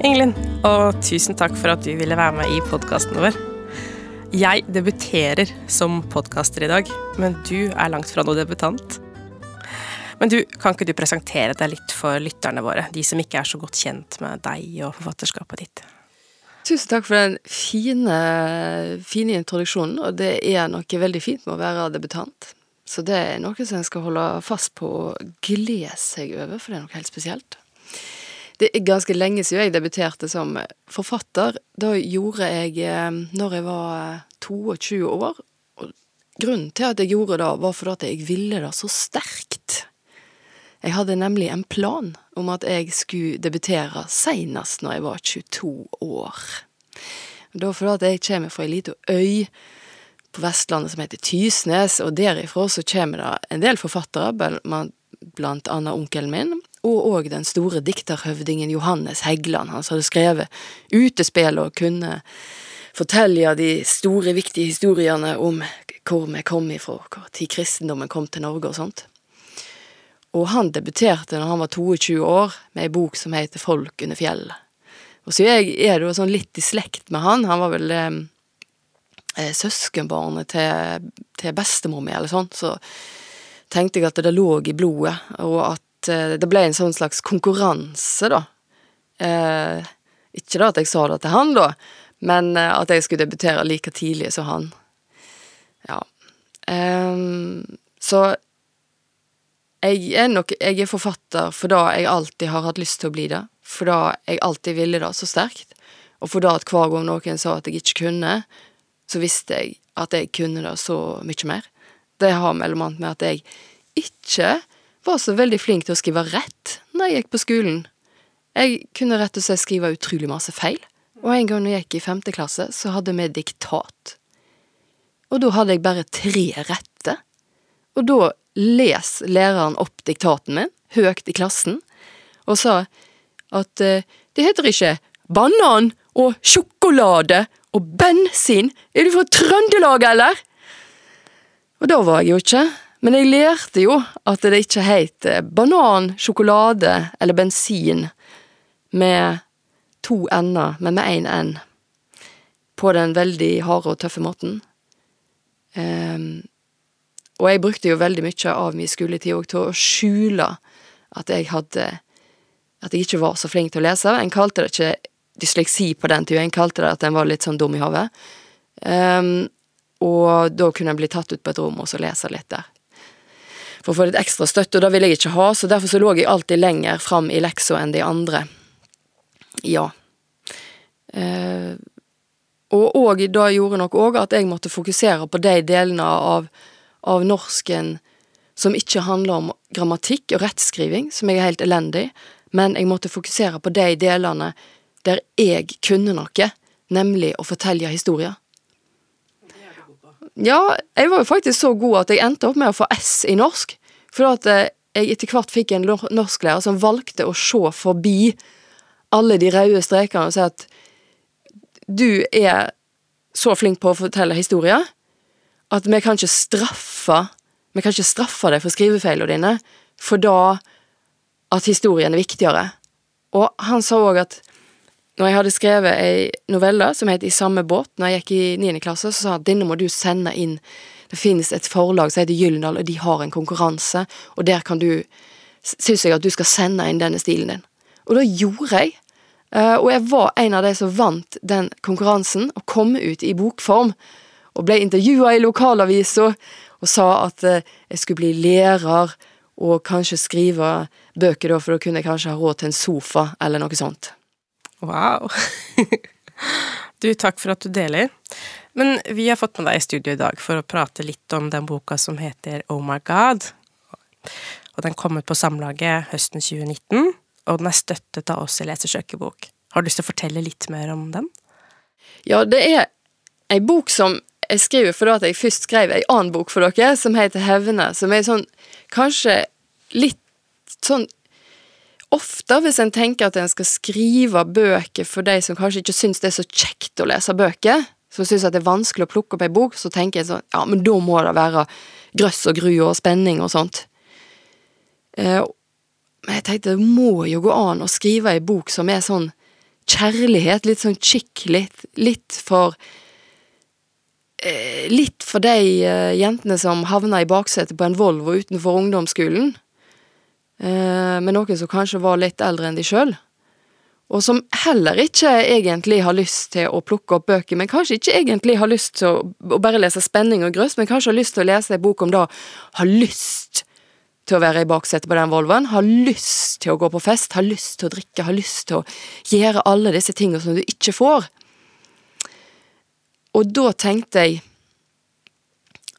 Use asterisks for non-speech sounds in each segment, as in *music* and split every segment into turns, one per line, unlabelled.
Ingelin, og tusen takk for at du ville være med i podkasten vår. Jeg debuterer som podkaster i dag, men du er langt fra noe debutant. Men du, kan ikke du presentere deg litt for lytterne våre, de som ikke er så godt kjent med deg og forfatterskapet ditt?
Tusen takk for den fine, fine introduksjonen, og det er noe veldig fint med å være debutant. Så det er noe som en skal holde fast på og glede seg over, for det er noe helt spesielt. Det er ganske lenge siden jeg debuterte som forfatter. Da gjorde jeg eh, når jeg var 22 år. Og grunnen til at jeg gjorde det, var fordi jeg ville det så sterkt. Jeg hadde nemlig en plan om at jeg skulle debutere senest når jeg var 22 år. Da fordi jeg kommer fra ei lita øy på Vestlandet som heter Tysnes, og derifra så kommer det en del forfattere, blant annet onkelen min, og òg den store dikterhøvdingen Johannes Heggeland, han som hadde skrevet utespill og kunne fortelle de store, viktige historiene om hvor vi kom ifra, hvor tid kristendommen kom til Norge og sånt. Og han debuterte når han var 22 år, med ei bok som heter Folk under fjellet. Og så jeg er da sånn litt i slekt med han, han var vel eh, eh søskenbarnet til, til bestemor mi, eller sånn, så tenkte jeg at det lå i blodet, og at Eh, det ble en sånn slags konkurranse, da. Eh, ikke da at jeg sa det til han, da, men eh, at jeg skulle debutere like tidlig som han. Ja. Eh, så jeg er nok Jeg er forfatter for da jeg alltid har hatt lyst til å bli det. For da jeg alltid ville det så sterkt. Og for da at hver gang noen sa at jeg ikke kunne, så visste jeg at jeg kunne det så mye mer. Det har mellom annet med at jeg ikke var så veldig flink til å skrive rett når jeg gikk på skolen. Jeg kunne rett og slett skrive utrolig masse feil, og en gang jeg gikk i femte klasse, så hadde vi diktat. Og da hadde jeg bare tre rette, og da les læreren opp diktaten min, høyt i klassen, og sa at uh, det heter ikke banan og sjokolade og bensin, er du fra Trøndelag, eller? Og da var jeg jo ikke men jeg lærte jo at det ikke het banan, sjokolade eller bensin med to n-er, men med én n, på den veldig harde og tøffe måten. Um, og jeg brukte jo veldig mye av min skoletid òg til å skjule at jeg hadde At jeg ikke var så flink til å lese. En kalte det ikke dysleksi på den tida, en kalte det at en var litt sånn dum i hodet. Um, og da kunne jeg bli tatt ut på et rom og så lese litt der for å få litt ekstra støtte, og det ville jeg ikke ha, så derfor så lå jeg alltid lenger fram i leksa enn de andre. Ja. Eh, og òg da gjorde nok òg at jeg måtte fokusere på de delene av, av norsken som ikke handler om grammatikk og rettskriving, som jeg er helt elendig, men jeg måtte fokusere på de delene der jeg kunne noe, nemlig å fortelle historier. Ja, jeg var jo faktisk så god at jeg endte opp med å få S i norsk. For at eh, jeg etter hvert fikk en norsklærer som valgte å se forbi alle de røde strekene og si at du er så flink på å fortelle historier at vi kan ikke straffe Vi kan ikke straffe deg for skrivefeilene dine, for da at historien er viktigere. Og han sa òg at når jeg hadde skrevet ei novelle som het I samme båt, når jeg gikk i niende klasse, så sa han at denne må du sende inn. Det finnes et forlag som heter Gyllendal, og de har en konkurranse, og der kan du Syns jeg at du skal sende inn denne stilen din. Og da gjorde jeg. Eh, og jeg var en av de som vant den konkurransen, og kom ut i bokform. Og ble intervjua i lokalavisa, og sa at eh, jeg skulle bli lærer, og kanskje skrive bøker, da, for da kunne jeg kanskje ha råd til en sofa, eller noe sånt.
Wow. Du, takk for at du deler. Men vi har fått med deg i studio i dag for å prate litt om den boka som heter Oh My God. Og den kom ut på Samlaget høsten 2019, og den er støttet av oss i Lesersøkebok. Har du lyst til å fortelle litt mer om den?
Ja, det er ei bok som jeg skriver fordi at jeg først skrev ei annen bok for dere, som heter Hevne, som er sånn kanskje litt sånn ofte hvis en tenker at en skal skrive bøker for de som kanskje ikke syns det er så kjekt å lese bøker, som syns det er vanskelig å plukke opp ei bok, så tenker jeg sånn Ja, men da må det være grøss og gru og spenning og sånt. Eh, men jeg tenkte det må jo gå an å skrive ei bok som er sånn kjærlighet, litt sånn chick, litt, litt for eh, Litt for de eh, jentene som havna i baksetet på en Volvo utenfor ungdomsskolen, med noen som kanskje var litt eldre enn de sjøl. Og som heller ikke egentlig har lyst til å plukke opp bøker, men kanskje ikke egentlig har lyst til å, bare lese spenning og grøss, men kanskje har lyst til å lese en bok om det, har lyst til å være i baksetet på den Volvoen, har lyst til å gå på fest, har lyst til å drikke, har lyst til å gjøre alle disse tingene som du ikke får. Og da tenkte jeg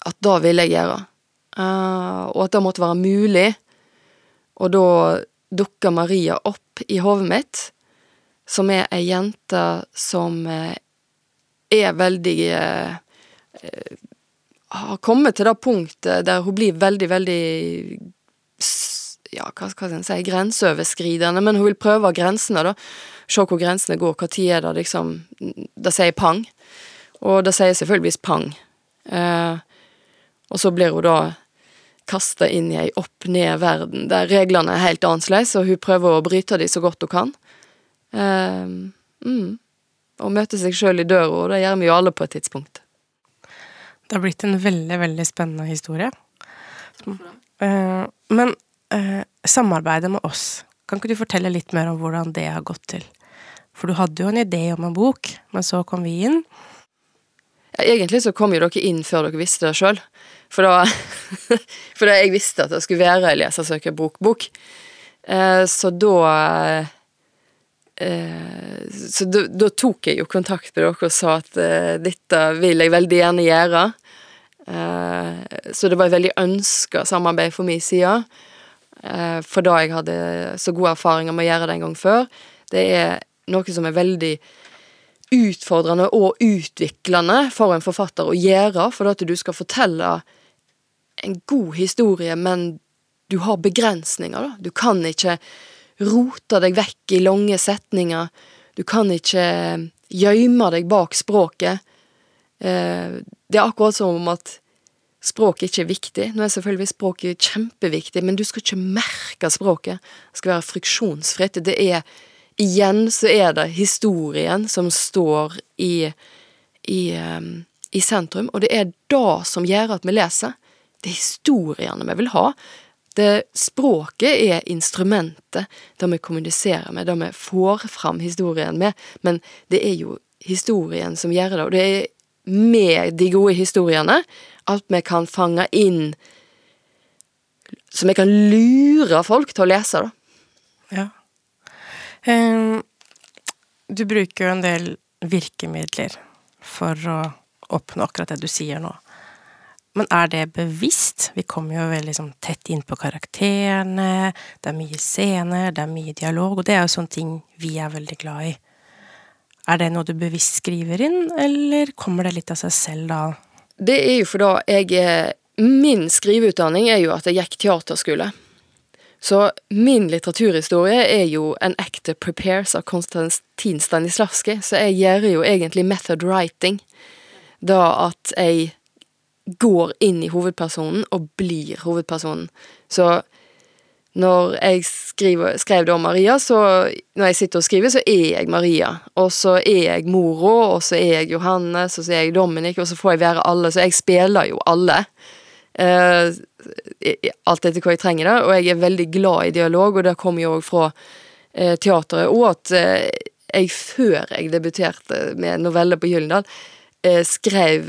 at det ville jeg gjøre, uh, og at det måtte være mulig. Og da dukka Maria opp i hodet mitt, som er ei jente som uh, er veldig uh, Har kommet til det punktet der hun blir veldig, veldig ja, hva skal en si, grenseoverskridende, men hun vil prøve grensene, da. Se hvor grensene går, hva tid er det liksom Det sier pang. Og det sier selvfølgeligvis pang. Eh, og så blir hun da kasta inn i ei opp-ned-verden der reglene er helt annerledes, og hun prøver å bryte de så godt hun kan. Eh, mm. Og møte seg sjøl i døra, og det gjør vi jo alle på et tidspunkt.
Det har blitt en veldig, veldig spennende historie. Uh, men uh, samarbeidet med oss, kan ikke du fortelle litt mer om hvordan det har gått til? For du hadde jo en idé om en bok, men så kom vi inn.
Egentlig så kom jo dere inn før dere visste det sjøl. For da *laughs* For da jeg visste at det skulle være ei lesersøkerbok-bok. Uh, så da så da, da, tok jeg jo kontakt med dere og sa at dette vil jeg veldig gjerne gjøre. Eh, så det var et veldig ønska samarbeid for min side. Eh, for da jeg hadde så gode erfaringer med å gjøre det en gang før. Det er noe som er veldig utfordrende og utviklende for en forfatter å gjøre, for at du skal fortelle en god historie, men du har begrensninger, da. Du kan ikke rote deg vekk i lange setninger. Du kan ikke gjemme deg bak språket. Eh, det er akkurat som om at språket ikke er viktig. Nå er selvfølgelig språket kjempeviktig, men du skal ikke merke språket. Det skal være friksjonsfritt. Det er Igjen så er det historien som står i, i, um, i sentrum, og det er det som gjør at vi leser. Det er historiene vi vil ha. Det, språket er instrumentet, det vi kommuniserer med, det vi får fram historien med, men det er jo historien som gjør det, og det er med de gode historiene at vi kan fange inn Så vi kan lure folk til å lese, da.
Ja. Um, du bruker jo en del virkemidler for å oppnå akkurat det du sier nå. Men er det bevisst? Vi kommer jo veldig liksom, tett inn på karakterene, det er mye scener, det er mye dialog, og det er jo sånne ting vi er veldig glad i. Er det noe du bevisst skriver inn, eller kommer det litt av seg selv da?
Det er jo for da jeg Min skriveutdanning er jo at jeg gikk teaterskole. Så min litteraturhistorie er jo en actor prepares av Konstantin Stanislavskij, så jeg gjør jo egentlig method writing. Da at jeg går inn i hovedpersonen og blir hovedpersonen. Så når jeg skriver, skrev det om Maria, så når jeg sitter og skriver, så er jeg Maria. Og så er jeg mora, og så er jeg Johannes, og så er jeg Dominic, og så får jeg være alle. Så jeg spiller jo alle. Uh, alt etter hva jeg trenger, da. Og jeg er veldig glad i dialog, og det kommer jo òg fra uh, teateret. Og at uh, jeg, før jeg debuterte med noveller på Gyllendal, skrev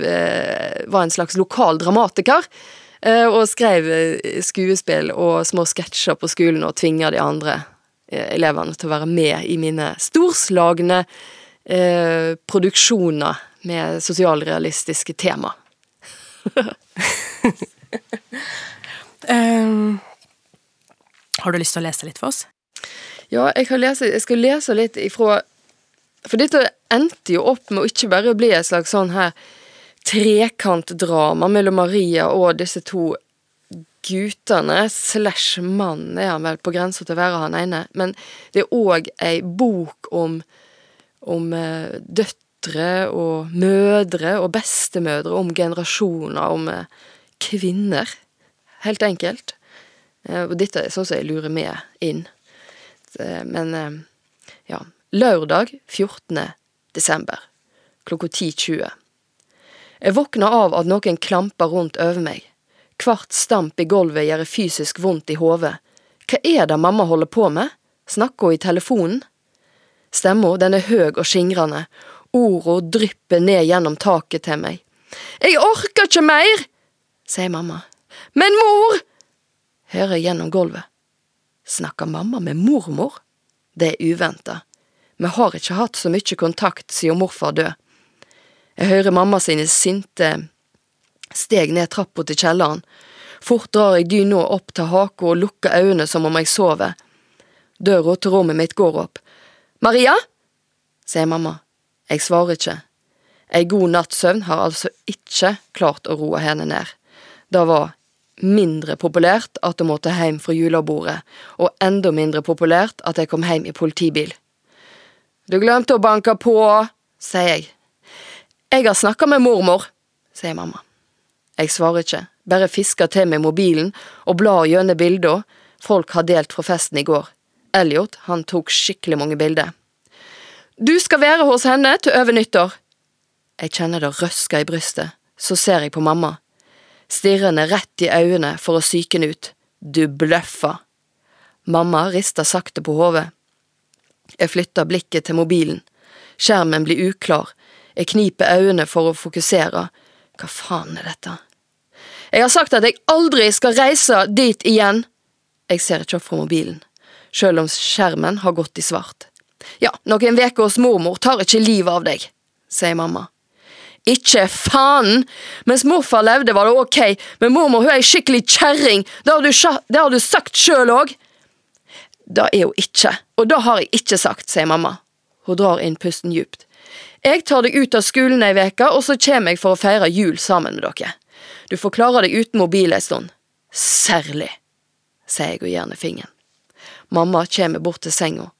Var en slags lokal dramatiker. Eh, og skrev eh, skuespill og små sketsjer på skolen og tvinga de andre eh, elevene til å være med i mine storslagne eh, produksjoner med sosialrealistiske tema.
um, *laughs* har du lyst til å lese litt for oss?
Ja, jeg, lese, jeg skal lese litt ifra For dette endte jo opp med å ikke bare bli et slags sånn her trekantdrama mellom Maria og disse to guttene, slash mannen er han vel på grensa til å være han ene, men det er òg ei bok om, om uh, døtre og mødre og bestemødre, om generasjoner, om uh, kvinner, helt enkelt. Uh, og dette er sånn som jeg lurer med inn. men ja. Lørdag 14. desember, klokka 10.20. Jeg våkner av at noen klamper rundt over meg. Hvert stamp i gulvet gjør fysisk vondt i hodet. Hva er det mamma holder på med? Snakker hun i telefonen? Stemma, den er høg og skingrende. Orda drypper ned gjennom taket til meg. Jeg orker ikke mer, sier mamma. Men mor! hører jeg gjennom gulvet. Snakker mamma med mormor? Det er uventa. Vi har ikke hatt så mye kontakt siden morfar død. Jeg hører mamma sine sinte steg ned trappa til kjelleren. Fort drar jeg dyna opp til haka og lukker øynene som om jeg sover. Døra til rommet mitt går opp. Maria? sier mamma. Jeg svarer ikke. Ei god natts søvn har altså ikke klart å roe henne ned. Det var mindre populært at hun måtte hjem fra julebordet, og enda mindre populært at jeg kom hjem i politibil. Du glemte å banke på, sier jeg. Jeg har snakka med mormor, sier mamma. Jeg svarer ikke, bare fisker til meg mobilen og blar gjennom bilder folk har delt fra festen i går. Elliot, han tok skikkelig mange bilder. Du skal være hos henne til over nyttår. Jeg kjenner det røske i brystet, så ser jeg på mamma. Stirrende rett i øynene for å psyke henne ut. Du bløffer. Mamma rister sakte på hodet. Jeg flytter blikket til mobilen. Skjermen blir uklar. Jeg kniper øynene for å fokusere. Hva faen er dette? Jeg har sagt at jeg aldri skal reise dit igjen. Jeg ser ikke opp fra mobilen, selv om skjermen har gått i svart. Ja, noen uker hos mormor tar ikke livet av deg, sier mamma. Ikke faen! Mens morfar levde var det ok, men mormor hun er ei skikkelig kjerring, det har du, det har du sagt sjøl òg. Det er hun ikke, og det har jeg ikke sagt, sier mamma. Hun drar inn pusten djupt. Jeg tar deg ut av skolen ei veke, og så kommer jeg for å feire jul sammen med dere. Du får klare deg uten mobil ei stund. Særlig, sier jeg og gir henne fingeren. Mamma kommer bort til senga.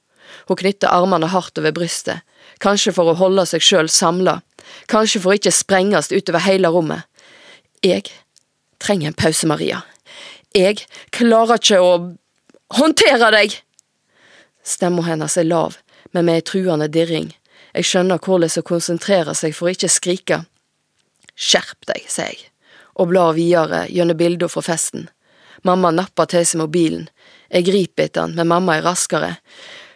Hun knytter armene hardt over brystet, kanskje for å holde seg sjøl samla, kanskje for å ikke sprenges utover hele rommet. Jeg trenger en pause, Maria. Jeg klarer ikke å håndtere deg! Stemma hennes er lav, men med ei truende dirring. Jeg skjønner hvordan hun konsentrerer seg for å ikke skrike. Skjerp deg, sier jeg, og blar videre gjennom bilder fra festen. Mamma napper til seg mobilen. Jeg griper etter den, men mamma er raskere.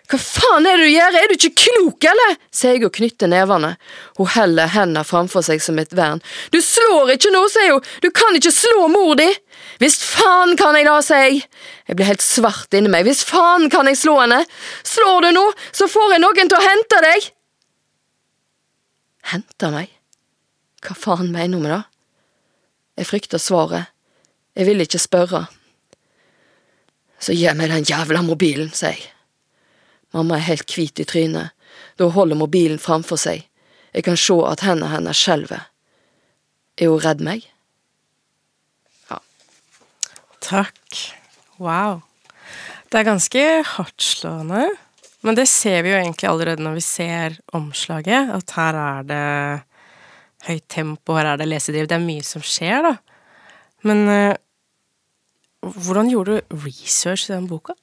Hva faen er det du gjør, er du ikke klok, eller? sier jeg og knytter nevene. Hun heller hendene framfor seg som et vern. Du slår ikke nå, sier hun, du kan ikke slå mor di! Visst faen kan jeg da, sier jeg. Jeg blir helt svart inni meg, visst faen kan jeg slå henne! Slår du nå, så får jeg noen til å hente deg! Hente meg? Hva faen mener hun med det? Jeg frykter svaret. Jeg vil ikke spørre. Så gi meg den jævla mobilen, sier jeg. Mamma er helt hvit i trynet, da holder mobilen framfor seg. Jeg kan se at hendene hennes skjelver. Er hun redd meg?
Ja. Takk. Wow. Det er ganske hardtslående. Men det ser vi jo egentlig allerede når vi ser omslaget, at her er det høyt tempo, her er det lesedriv. Det er mye som skjer, da. Men uh, hvordan gjorde du research i den boka?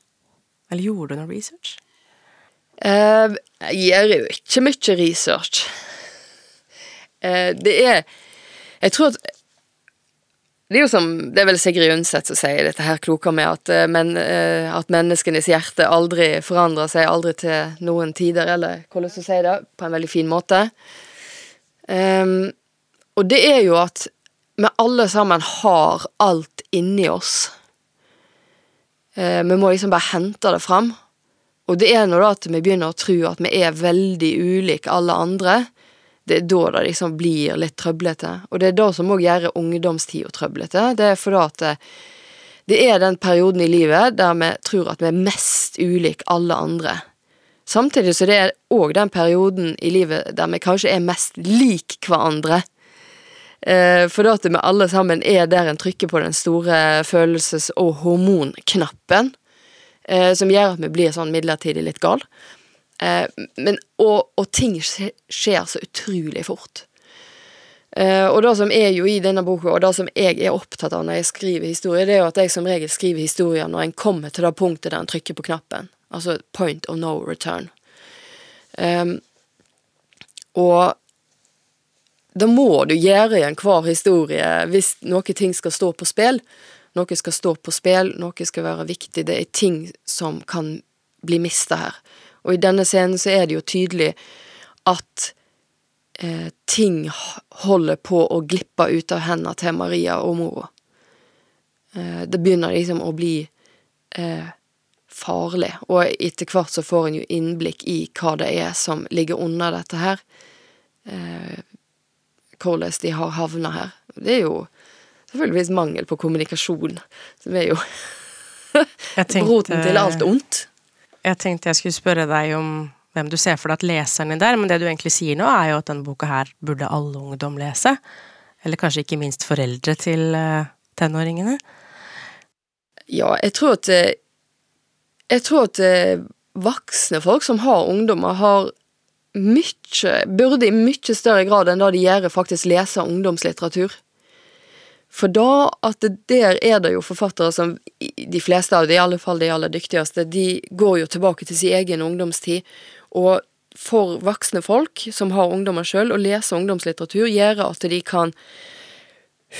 Eller gjorde du noe research?
Uh, jeg gjør jo ikke mye research. Uh, det er Jeg tror at Det er jo som Det er vel Sigrid Undset som sier dette her kloke med at, uh, men, at menneskenes hjerte aldri forandrer seg, aldri til noen tider, eller hvordan hun sier det, på en veldig fin måte. Um, og det er jo at vi alle sammen har alt inni oss. vi må liksom bare hente det fram. Og det er når da at vi begynner å tro at vi er veldig ulike alle andre, det er da det liksom blir litt trøblete. Og det er det som òg gjør ungdomstida trøblete. Det er fordi at det, det er den perioden i livet der vi tror at vi er mest ulike alle andre. Samtidig så det er òg den perioden i livet der vi kanskje er mest lik hverandre. Eh, for da at vi alle sammen er der en trykker på den store følelses- og hormonknappen eh, som gjør at vi blir sånn midlertidig litt gal. Eh, men, og, og, ting skjer så utrolig fort. Eh, og det som er jo i denne boka, og det som jeg er opptatt av når jeg skriver historie, det er jo at jeg som regel skriver historier når en kommer til det punktet der en trykker på knappen. Altså point of no return. Um, og da må du gjøre i enhver historie hvis noen ting skal stå på spill. Noe skal stå på spill, noe skal være viktig. Det er ting som kan bli mista her. Og i denne scenen så er det jo tydelig at eh, ting holder på å glippe ut av hendene til Maria og mora. Eh, det begynner liksom å bli eh, farlig, og etter hvert så får en jo innblikk i hva det er som ligger under dette her. Eh, hvordan de har havna her. Det er jo selvfølgeligvis mangel på kommunikasjon, som er jo *laughs* tenkte, roten til alt ondt.
Jeg tenkte jeg skulle spørre deg om hvem du ser for deg at leseren er der, men det du egentlig sier nå, er jo at denne boka her burde alle ungdom lese. Eller kanskje ikke minst foreldre til uh, tenåringene.
Ja, jeg tror at eh, Jeg tror at eh, voksne folk som har ungdommer, har mye, burde i mye større grad enn da de gjør, faktisk lese ungdomslitteratur. For da at der er det jo forfattere som De fleste av de, i alle fall de aller dyktigste, de går jo tilbake til sin egen ungdomstid. Og for voksne folk som har ungdommer sjøl, å lese ungdomslitteratur gjør at de kan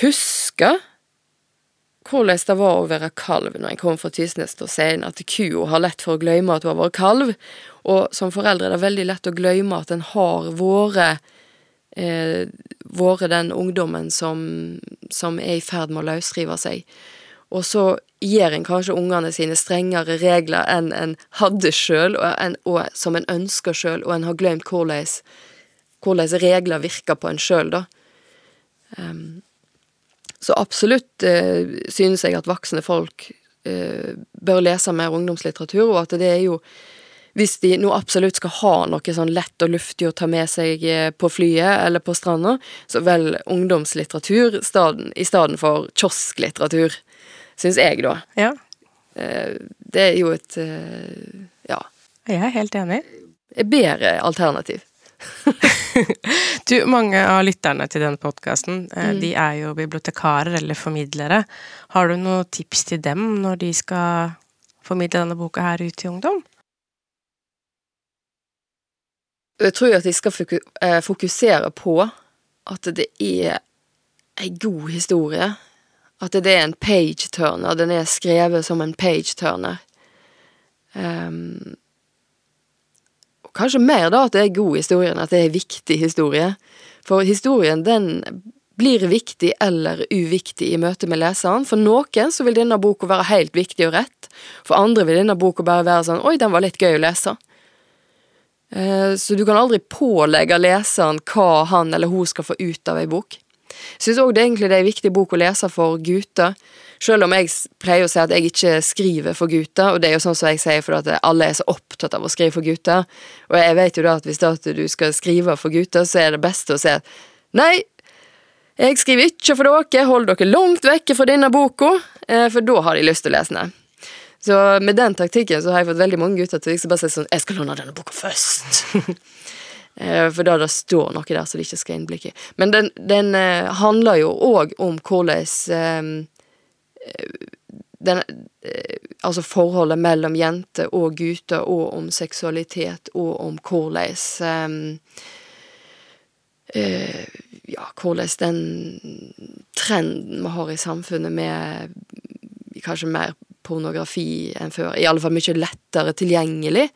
huske hvordan det var å være kalv når jeg kom fra Tysnes og sier at kua har lett for å glemme at hun har vært kalv, og som foreldre er det veldig lett å glemme at en har vært eh, vært den ungdommen som, som er i ferd med å løsrive seg. Og så gir en kanskje ungene sine strengere regler enn en hadde sjøl, og, og, som en ønsker sjøl, og en har glemt hvordan, hvordan regler virker på en sjøl, da. Um, så absolutt eh, synes jeg at voksne folk eh, bør lese mer ungdomslitteratur, og at det er jo hvis de nå absolutt skal ha noe sånn lett og luftig å ta med seg eh, på flyet eller på stranda, så vel ungdomslitteratur staden, i stedet for kiosklitteratur, syns jeg, da.
Ja.
Eh, det er jo et eh, ja.
Jeg er helt enig.
Et bedre alternativ. *laughs*
du, mange av lytterne til denne podkasten, mm. de er jo bibliotekarer eller formidlere. Har du noen tips til dem når de skal formidle denne boka her ut til ungdom?
Jeg tror at de skal eh, fokusere på at det er ei god historie. At det er en page-turner. Den er skrevet som en page-turner. Um, Kanskje mer da at det er god historie enn at det er viktig historie. For historien, den blir viktig eller uviktig i møte med leseren. For noen så vil denne boka være helt viktig og rett. For andre vil denne boka bare være sånn Oi, den var litt gøy å lese. Eh, så du kan aldri pålegge leseren hva han eller hun skal få ut av ei bok. Jeg syns òg det egentlig er en viktig bok å lese for gutter. Selv om jeg pleier å si at jeg ikke skriver for gutter, og det er jo sånn som jeg sier for at alle er så opptatt av å skrive for gutter, og jeg vet jo da at hvis du skal skrive for gutter, så er det beste å si at nei, jeg skriver ikke for dere, hold dere langt vekke fra denne boka, eh, for da har de lyst til å lese den. Så med den taktikken så har jeg fått veldig mange gutter til å bare si sånn Jeg skal låne denne boka først. *laughs* Eh, for da det står noe der som de ikke skal ha innblikk i. Men den, den eh, handler jo òg om hvordan den, altså forholdet mellom jenter og gutter, og om seksualitet, og om hvordan um, uh, Ja, hvordan den trenden vi har i samfunnet med kanskje mer pornografi enn før, i alle fall mye lettere tilgjengelig,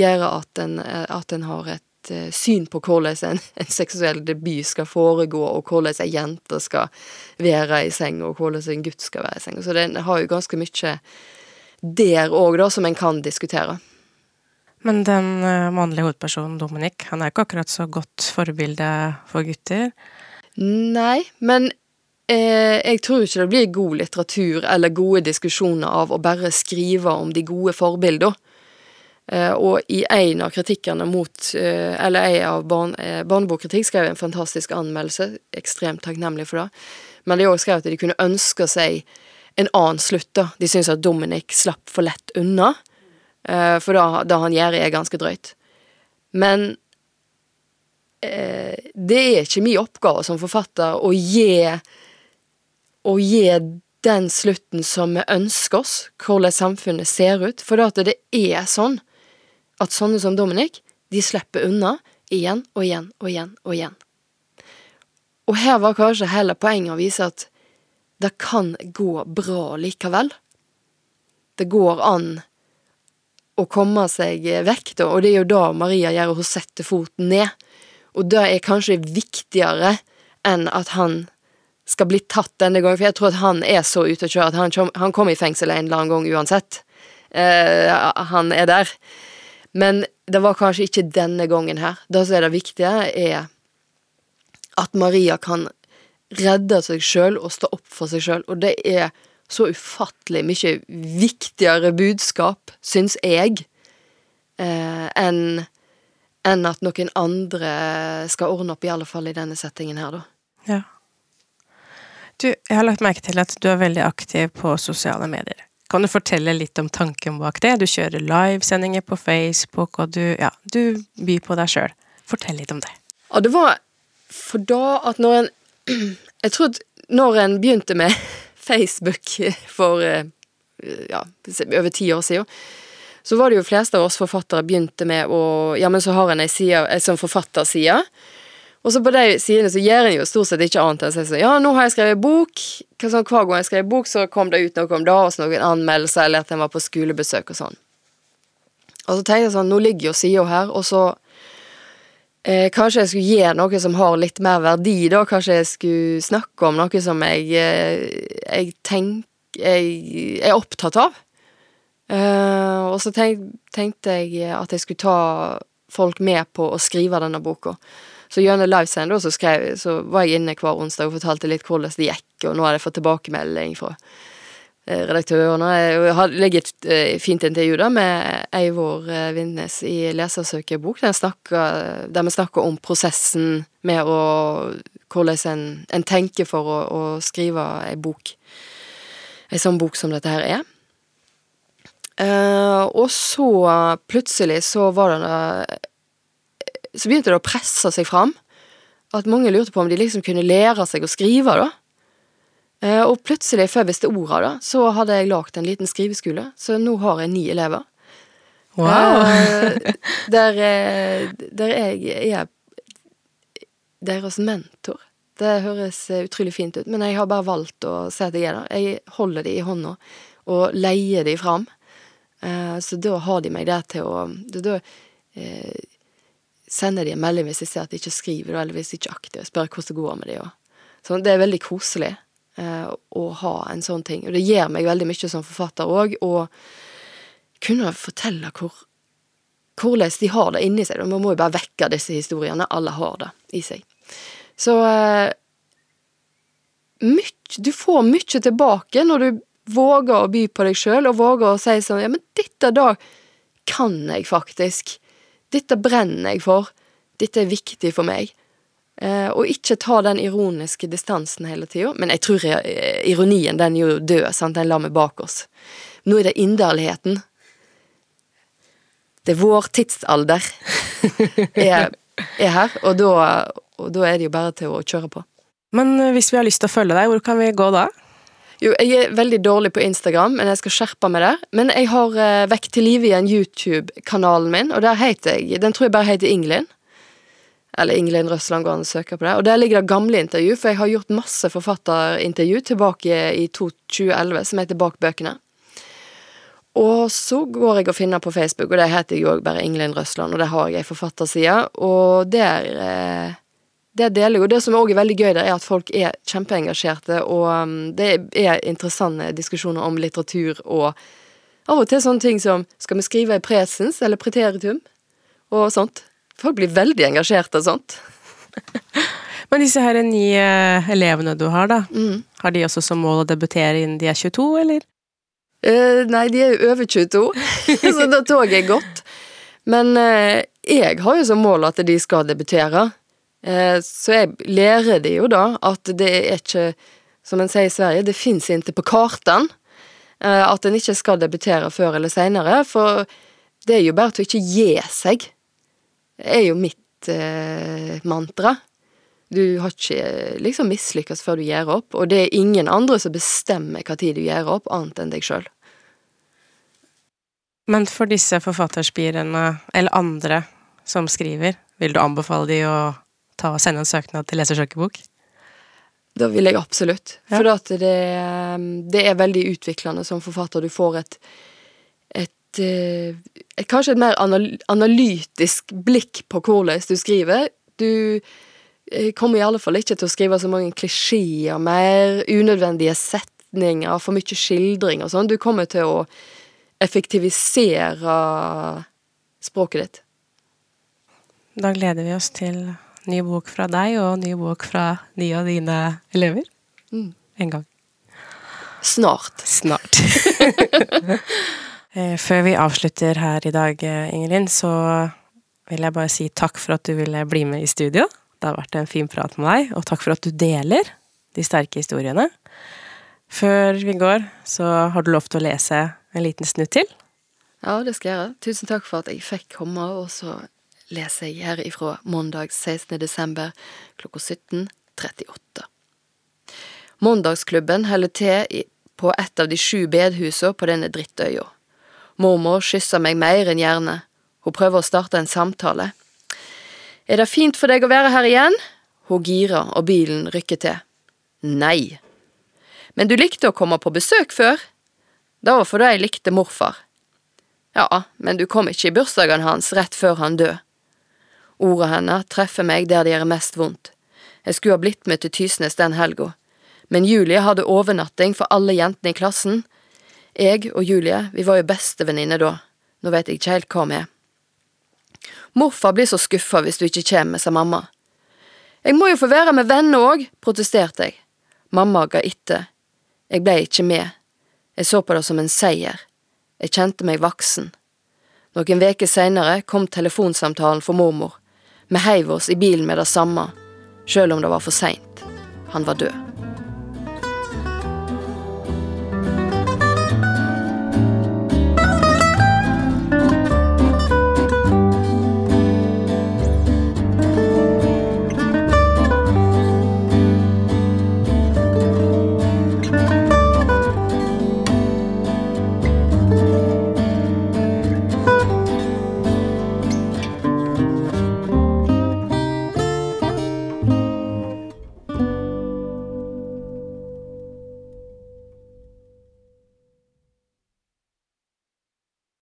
gjør at en, at en har et Eh, syn på hvordan en, *laughs* en, seksuell debut skal foregå, og hvordan ei jente skal være i seng, og hvordan en gutt skal være i seng. Så det har jo ganske mye der òg, da, som en kan diskutere.
Men den mannlige hovedpersonen, Dominic, han er ikke akkurat så godt forbilde for gutter?
Nei, men eh, jeg tror ikke det blir god litteratur eller gode diskusjoner av å bare skrive om de gode forbildene. Eh, og i en av kritikkene mot eh, Eller en av uh, barnebokkritikk skrev en fantastisk anmeldelse. Ekstremt takknemlig for det. Men de òg skrev at de kunne ønske seg en annen slutt. da. De syns at Dominic slapp for lett unna. for da, han gjør, er ganske drøyt. Men det er ikke min oppgave som forfatter å gi å gi den slutten som vi ønsker oss, hvordan samfunnet ser ut. For det, er sånn at sånne som Dominic, de slipper unna igjen og igjen og igjen og igjen. Og her var kanskje heller poenget å vise at det kan gå bra likevel. Det går an å komme seg vekk, da, og det er jo da Maria gjør, hun setter foten ned. Og det er kanskje viktigere enn at han skal bli tatt denne gangen, for jeg tror at han er så ute å kjøre at han, han kommer i fengsel en eller annen gang uansett. Eh, han er der. Men det var kanskje ikke denne gangen her. Det som er det viktige, er at Maria kan redde seg sjøl og stå opp for seg sjøl, og det er så ufattelig mye viktigere budskap, syns jeg, eh, enn en at noen andre skal ordne opp, i alle fall i denne settingen her, da.
Ja. Du, jeg har lagt merke til at du er veldig aktiv på sosiale medier. Kan du fortelle litt om tanken bak det? Du kjører livesendinger på Facebook, og du, ja, du byr på deg sjøl. Fortell litt om det.
Ja, det var for da at når en *clears throat* Jeg tror når en begynte med *laughs* Facebook for eh, ja, over ti år siden, så var det jo fleste av oss forfattere begynte med å Ja, men så har en ei side, ei sånn forfatterside. Og så på de sidene så gjør en jo stort sett ikke annet enn å si sånn Ja, nå har jeg skrevet bok. Sånn, hver gang jeg skrev bok, så kom det ut noe om det, og så noen anmeldelser, eller at en var på skolebesøk og sånn. Og så tenkte jeg sånn Nå ligger jo sida her, og så Eh, kanskje jeg skulle gjøre noe som har litt mer verdi, da. Kanskje jeg skulle snakke om noe som jeg, eh, jeg tenker jeg er opptatt av. Eh, og så tenk, tenkte jeg at jeg skulle ta folk med på å skrive denne boka. Så gjennom livesend så, så var jeg inne hver onsdag og fortalte litt hvordan det gikk, og nå har jeg fått tilbakemelding fra Eh, redaktørene. Jeg legger et eh, fint intervju da med Eivor eh, Vindnes i Lesersøkerbok, der, der vi snakker om prosessen med å Hvordan en, en tenker for å, å skrive ei bok. Ei sånn bok som dette her er. Uh, og så plutselig så var det Så begynte det å presse seg fram. At mange lurte på om de liksom kunne lære seg å skrive, da. Eh, og plutselig, før jeg visste ordet da, så hadde jeg lagd en liten skriveskole, så nå har jeg ni elever.
Wow!
Eh, der, eh, der jeg er deres mentor. Det høres utrolig fint ut, men jeg har bare valgt å si at jeg er der. Jeg holder de i hånda og leier de fram. Så da har de meg der til å Da sender de en melding hvis de ser at de ikke skriver, eller hvis de ikke er aktive, spør hvordan det går med de. Så det er veldig koselig eh, å ha en sånn ting. Og det gir meg veldig mye som forfatter òg, å kunne fortelle hvor hvordan de har det inni seg. Man må jo bare vekke disse historiene. Alle har det i seg. Så eh, myk, Du får mye tilbake når du våger å by på deg sjøl, og våger å si sånn Ja, men dette da kan jeg faktisk. Dette brenner jeg for. Dette er viktig for meg. Eh, og ikke ta den ironiske distansen hele tida. Men jeg tror eh, ironien, den er jo død, sant, den lar vi bak oss. Nå er det inderligheten. Det er vår tidsalder *laughs* er, er her, og da, og da er det jo bare til å kjøre på.
Men eh, hvis vi har lyst til å følge deg, hvor kan vi gå da?
Jo, jeg er veldig dårlig på Instagram, men jeg skal skjerpe meg der. Men jeg har uh, Vekk til live igjen YouTube-kanalen min, og der heter jeg Den tror jeg bare heter Ingelin. Eller Ingelin Røsland går an å søke på det. Og der ligger det gamle intervju, for jeg har gjort masse forfatterintervju tilbake i 2011 som heter Bak bøkene. Og så går jeg og finner på Facebook, og der heter jeg òg bare Ingelin Røsland, og der har jeg ei forfatterside, og der eh, det deler jeg. Og det som òg er veldig gøy der, er at folk er kjempeengasjerte, og um, det er interessante diskusjoner om litteratur og av og til sånne ting som Skal vi skrive i presens eller preteritum? Og sånt. Folk blir veldig engasjerte av sånt. *laughs*
Men disse her ni uh, elevene du har, da, mm. har de også som mål å debutere innen de er 22, eller?
Uh, nei, de er jo over 22, *laughs* så da toget er godt. Men uh, jeg har jo som mål at de skal debutere. Så jeg lærer de jo da at det er ikke, som en sier i Sverige, det fins ikke på kartene. at en ikke skal debutere før eller seinere. For det er jo bare til å ikke gi seg Det er jo mitt eh, mantra. Du har ikke liksom mislykkes før du gjør opp, og det er ingen andre som bestemmer hva tid du gjør opp, annet enn deg sjøl.
Men for disse forfatterspirene, eller andre som skriver, vil du anbefale de å ta og sende en søknad til Lesersøkebok?
Da vil jeg absolutt.
Ja.
For det, det er veldig utviklende som forfatter. Du får et, et, eh, et Kanskje et mer analytisk blikk på hvordan du skriver. Du eh, kommer i alle fall ikke til å skrive så mange klisjeer mer, unødvendige setninger, for mye skildring og sånn. Du kommer til å effektivisere språket ditt.
Da gleder vi oss til ny bok fra deg og ny bok fra ni av dine elever.
Mm.
En gang.
Snart.
Snart. *laughs* Eh, Før vi avslutter her i dag, eh, Ingelin, så vil jeg bare si takk for at du ville bli med i studio. Det har vært en fin prat med deg, og takk for at du deler de sterke historiene. Før vi går, så har du lov til å lese en liten snutt til.
Ja, det skal jeg gjøre. Tusen takk for at jeg fikk komme, og så leser jeg her ifra mandag 16. desember klokka 17.38. Mandagsklubben holder til på et av de sju bedhusene på denne drittøya. Mormor kysser meg mer enn gjerne. Hun prøver å starte en samtale. Er det fint for deg å være her igjen? Hun girer, og bilen rykker til. Nei. Men du likte å komme på besøk før? Det var fordi jeg likte morfar. Ja, men du kom ikke i bursdagen hans rett før han død. Ordene hennes treffer meg der det gjør mest vondt. Jeg skulle ha blitt med til Tysnes den helga, men Julie hadde overnatting for alle jentene i klassen. Jeg og Julie, vi var jo bestevenninner da, nå vet jeg ikke helt hva vi er. Morfar blir så skuffa hvis du ikke kommer, sa mamma. Jeg må jo få være med venner òg, protesterte jeg. Mamma ga etter. Jeg ble ikke med. Jeg så på det som en seier. Jeg kjente meg voksen. Noen veker seinere kom telefonsamtalen for mormor. Vi heiv oss i bilen med det samme, sjøl om det var for seint. Han var død.